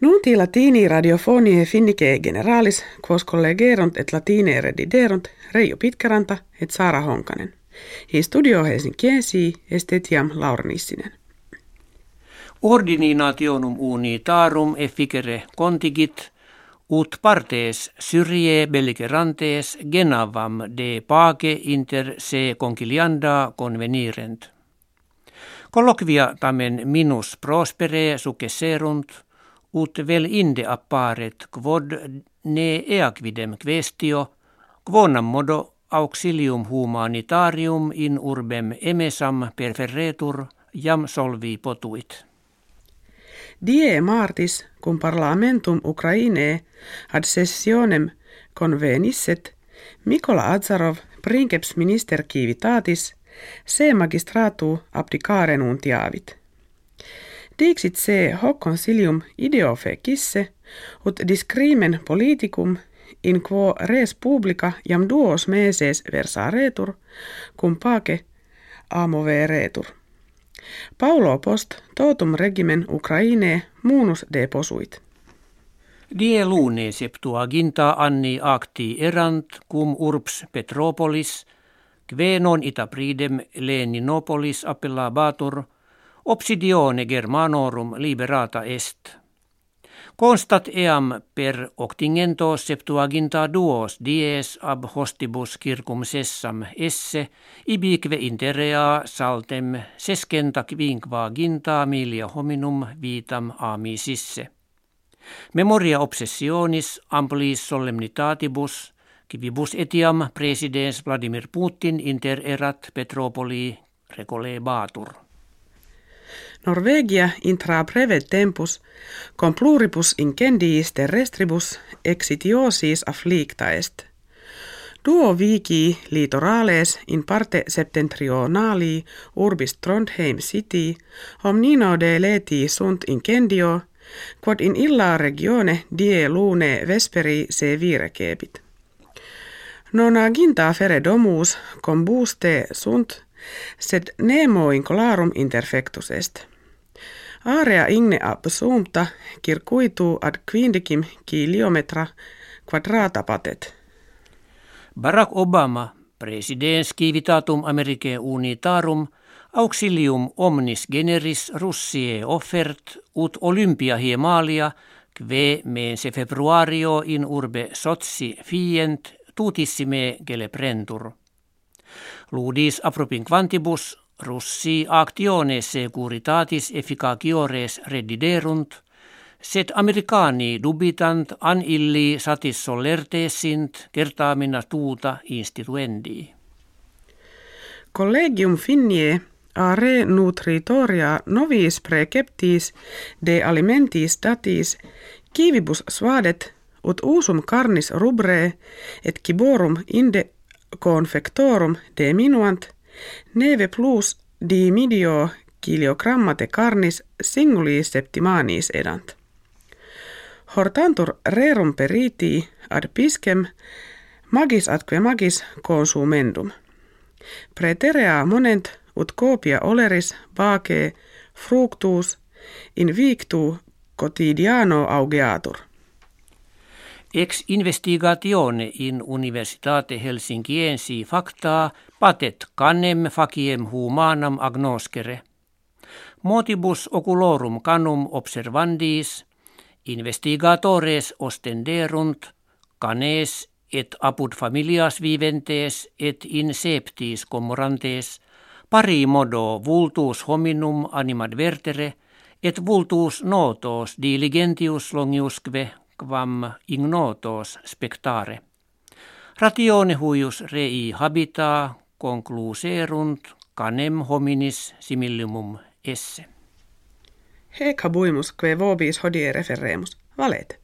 Nunti latini radiofonie finnike generalis, quos collegerunt et latine rediderunt Reijo Pitkäranta et Saara Honkanen. In studio Helsinkiensi estetiam Laura Nissinen. Ordininationum unitarum efficere contigit, ut partes syrie belligerantes genavam de pace inter se concilianda convenirent. Colloquia tamen minus prospere successerunt, ut vel inde apparet quod ne eaquidem questio, quonam modo auxilium humanitarium in urbem emesam perferretur jam solvi potuit. Die martis, cum parlamentum Ukraine ad sessionem convenisset, Mikola Azarov princeps minister civitatis, se magistratu abdicare nuntiavit. Dixit se hoc consilium ideo fecisse, ut discrimen politicum in quo res publica jam duos meses versaretur, cum pace amoveretur. Paulo post totum regimen Ukraine munus deposuit. Die lune septuaginta anni acti erant cum urbs Petropolis, kve non ita pridem Leninopolis appellabatur, obsidione Germanorum liberata est. Constat eam per octingento septuaginta duos dies ab hostibus circum sessam esse, ibique interea saltem sescenta quinqua ginta milia hominum vitam amisisse. Memoria obsessionis amplis solemnitatibus, kivibus etiam presidens Vladimir Putin inter erat Petropoli recolebatur. Norvegia intra breve tempus, com pluribus incendiis terrestribus exitiosis afflicta est. Duo vici litorales in parte septentrionali urbis Trondheim city, omnino de leti sunt incendio, quod in illa regione die lune vesperi se virecepit. Non aginta fere domus combuste sunt, sed nemo in colarum interfectus est. Area igne absumta circuitu ad quindicim kilometra quadrata patet. Barack Obama, presidens civitatum Americae unitarum, auxilium omnis generis Russie offert ut Olympia hiemalia, kve mense februario in urbe Sotsi fient tutissime geleprentur. Ludis apropin quantibus Russi actiones securitatis efficaciores rediderunt, sed americani dubitant an illi satis solertesint kertaamina tuuta instituendi. Collegium Finnie a re nutritoria novis preceptis de alimentis datis kivibus svadet ut usum carnis rubre et ciborum inde confectorum deminuant – Neve plus dimidio kilogrammate carnis singulis septimanis edant. Hortantur rerum periti ad piscem magis atque magis consumendum. Preterea monent ut copia oleris vace fructus in victu quotidiano augeatur. Ex investigatione in Universitate Helsinkiensi facta patet canem faciem humanam agnoscere. Motibus oculorum canum observandis, investigatores ostenderunt, canes et apud familias viventes et inseptis commorantes, pari modo vultus hominum animad vertere, et vultus notos diligentius longiusque quam ignotos spectare. Ratione huius rei habita concluserunt canem hominis simillimum esse. Hec habuimus que vobis hodie referemus. Valete.